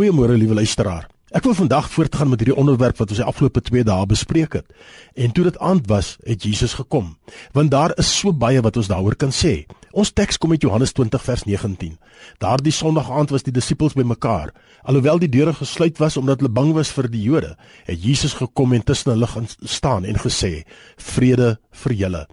Goeiemôre liewe luisteraar. Ek wil vandag voortgaan met hierdie onderwerp wat ons die afgelope 2 dae bespreek het. En toe dit aand was, het Jesus gekom. Want daar is so baie wat ons daaroor kan sê. Ons teks kom uit Johannes 20 vers 19. Daardie Sondag aand was die disippels bymekaar. Alhoewel die deure gesluit was omdat hulle bang was vir die Jode, het Jesus gekom en tussen hulle gaan staan en gesê: "Vrede vir julle."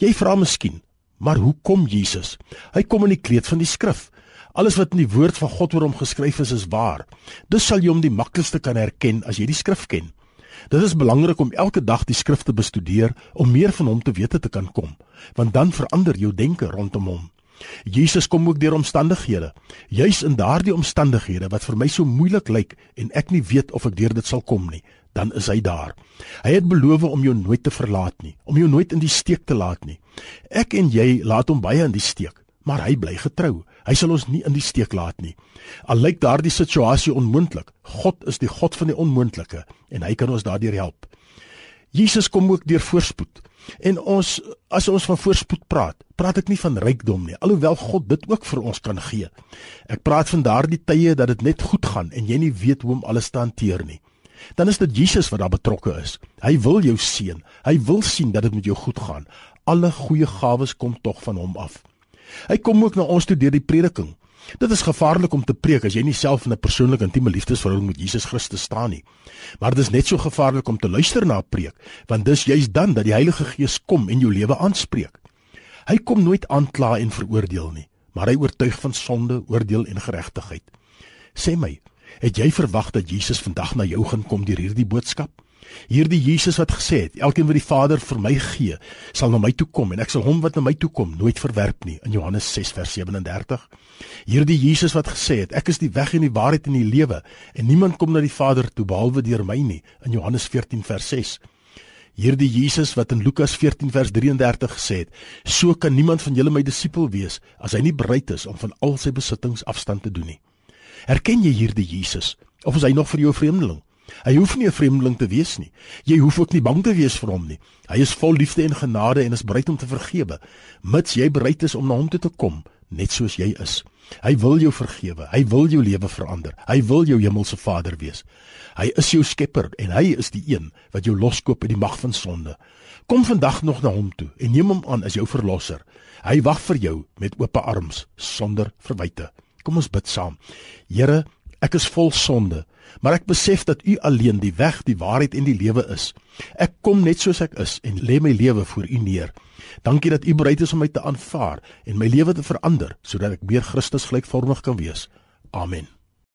Jy vra miskien, maar hoe kom Jesus? Hy kom in die kleed van die skrif. Alles wat in die woord van God oor hom geskryf is, is waar. Dus sal jy hom die maklikste kan herken as jy die skrif ken. Dit is belangrik om elke dag die skrif te bestudeer om meer van hom te wete te kan kom, want dan verander jou denke rondom hom. Jesus kom ook deur omstandighede, juis in daardie omstandighede wat vir my so moeilik lyk en ek nie weet of ek deur dit sal kom nie, dan is hy daar. Hy het beloof om jou nooit te verlaat nie, om jou nooit in die steek te laat nie. Ek en jy laat hom baie in die steek maar hy bly getrou. Hy sal ons nie in die steek laat nie. Al lyk daardie situasie onmoontlik, God is die God van die onmoontlike en hy kan ons daardeur help. Jesus kom ook deur voorspoed. En ons as ons van voorspoed praat, praat ek nie van rykdom nie, alhoewel God dit ook vir ons kan gee. Ek praat van daardie tye dat dit net goed gaan en jy nie weet hoe om alles te hanteer nie. Dan is dit Jesus wat daar betrokke is. Hy wil jou seën. Hy wil sien dat dit met jou goed gaan. Alle goeie gawes kom tog van hom af. Hy kom ook na ons toe deur die prediking. Dit is gevaarlik om te preek as jy nie self in 'n persoonlike intieme liefdesverhouding met Jesus Christus staan nie. Maar dit is net so gevaarlik om te luister na 'n preek, want dis juist dan dat die Heilige Gees kom en jou lewe aanspreek. Hy kom nooit aankla en veroordeel nie, maar hy oortuig van sonde, oordeel en geregtigheid. Sê my, het jy verwag dat Jesus vandag na jou gaan kom deur hierdie boodskap? Hierdie Jesus wat gesê het, elkeen wat die Vader vir my gee, sal na my toe kom en ek sal hom wat na my toe kom nooit verwerp nie in Johannes 6 vers 37. Hierdie Jesus wat gesê het, ek is die weg en die waarheid en die lewe en niemand kom na die Vader toe behalwe deur my nie in Johannes 14 vers 6. Hierdie Jesus wat in Lukas 14 vers 33 gesê het, so kan niemand van julle my disipel wees as hy nie bereid is om van al sy besittings afstand te doen nie. Herken jy hierdie Jesus of is hy nog vir jou 'n vreemdeling? Hy hoef nie 'n vreemdeling te wees nie. Jy hoef ook nie bang te wees vir hom nie. Hy is vol liefde en genade en is bereid om te vergewe, mits jy bereid is om na hom toe te kom, net soos jy is. Hy wil jou vergewe. Hy wil jou lewe verander. Hy wil jou hemelse Vader wees. Hy is jou skepper en hy is die een wat jou loskoop uit die mag van sonde. Kom vandag nog na hom toe en neem hom aan as jou verlosser. Hy wag vir jou met oop arms sonder verwyte. Kom ons bid saam. Here, Ek is vol sonde, maar ek besef dat U alleen die weg, die waarheid en die lewe is. Ek kom net soos ek is en lê my lewe voor U neer. Dankie dat U bereid is om my te aanvaar en my lewe te verander sodat ek meer Christus gelykvormig kan wees. Amen.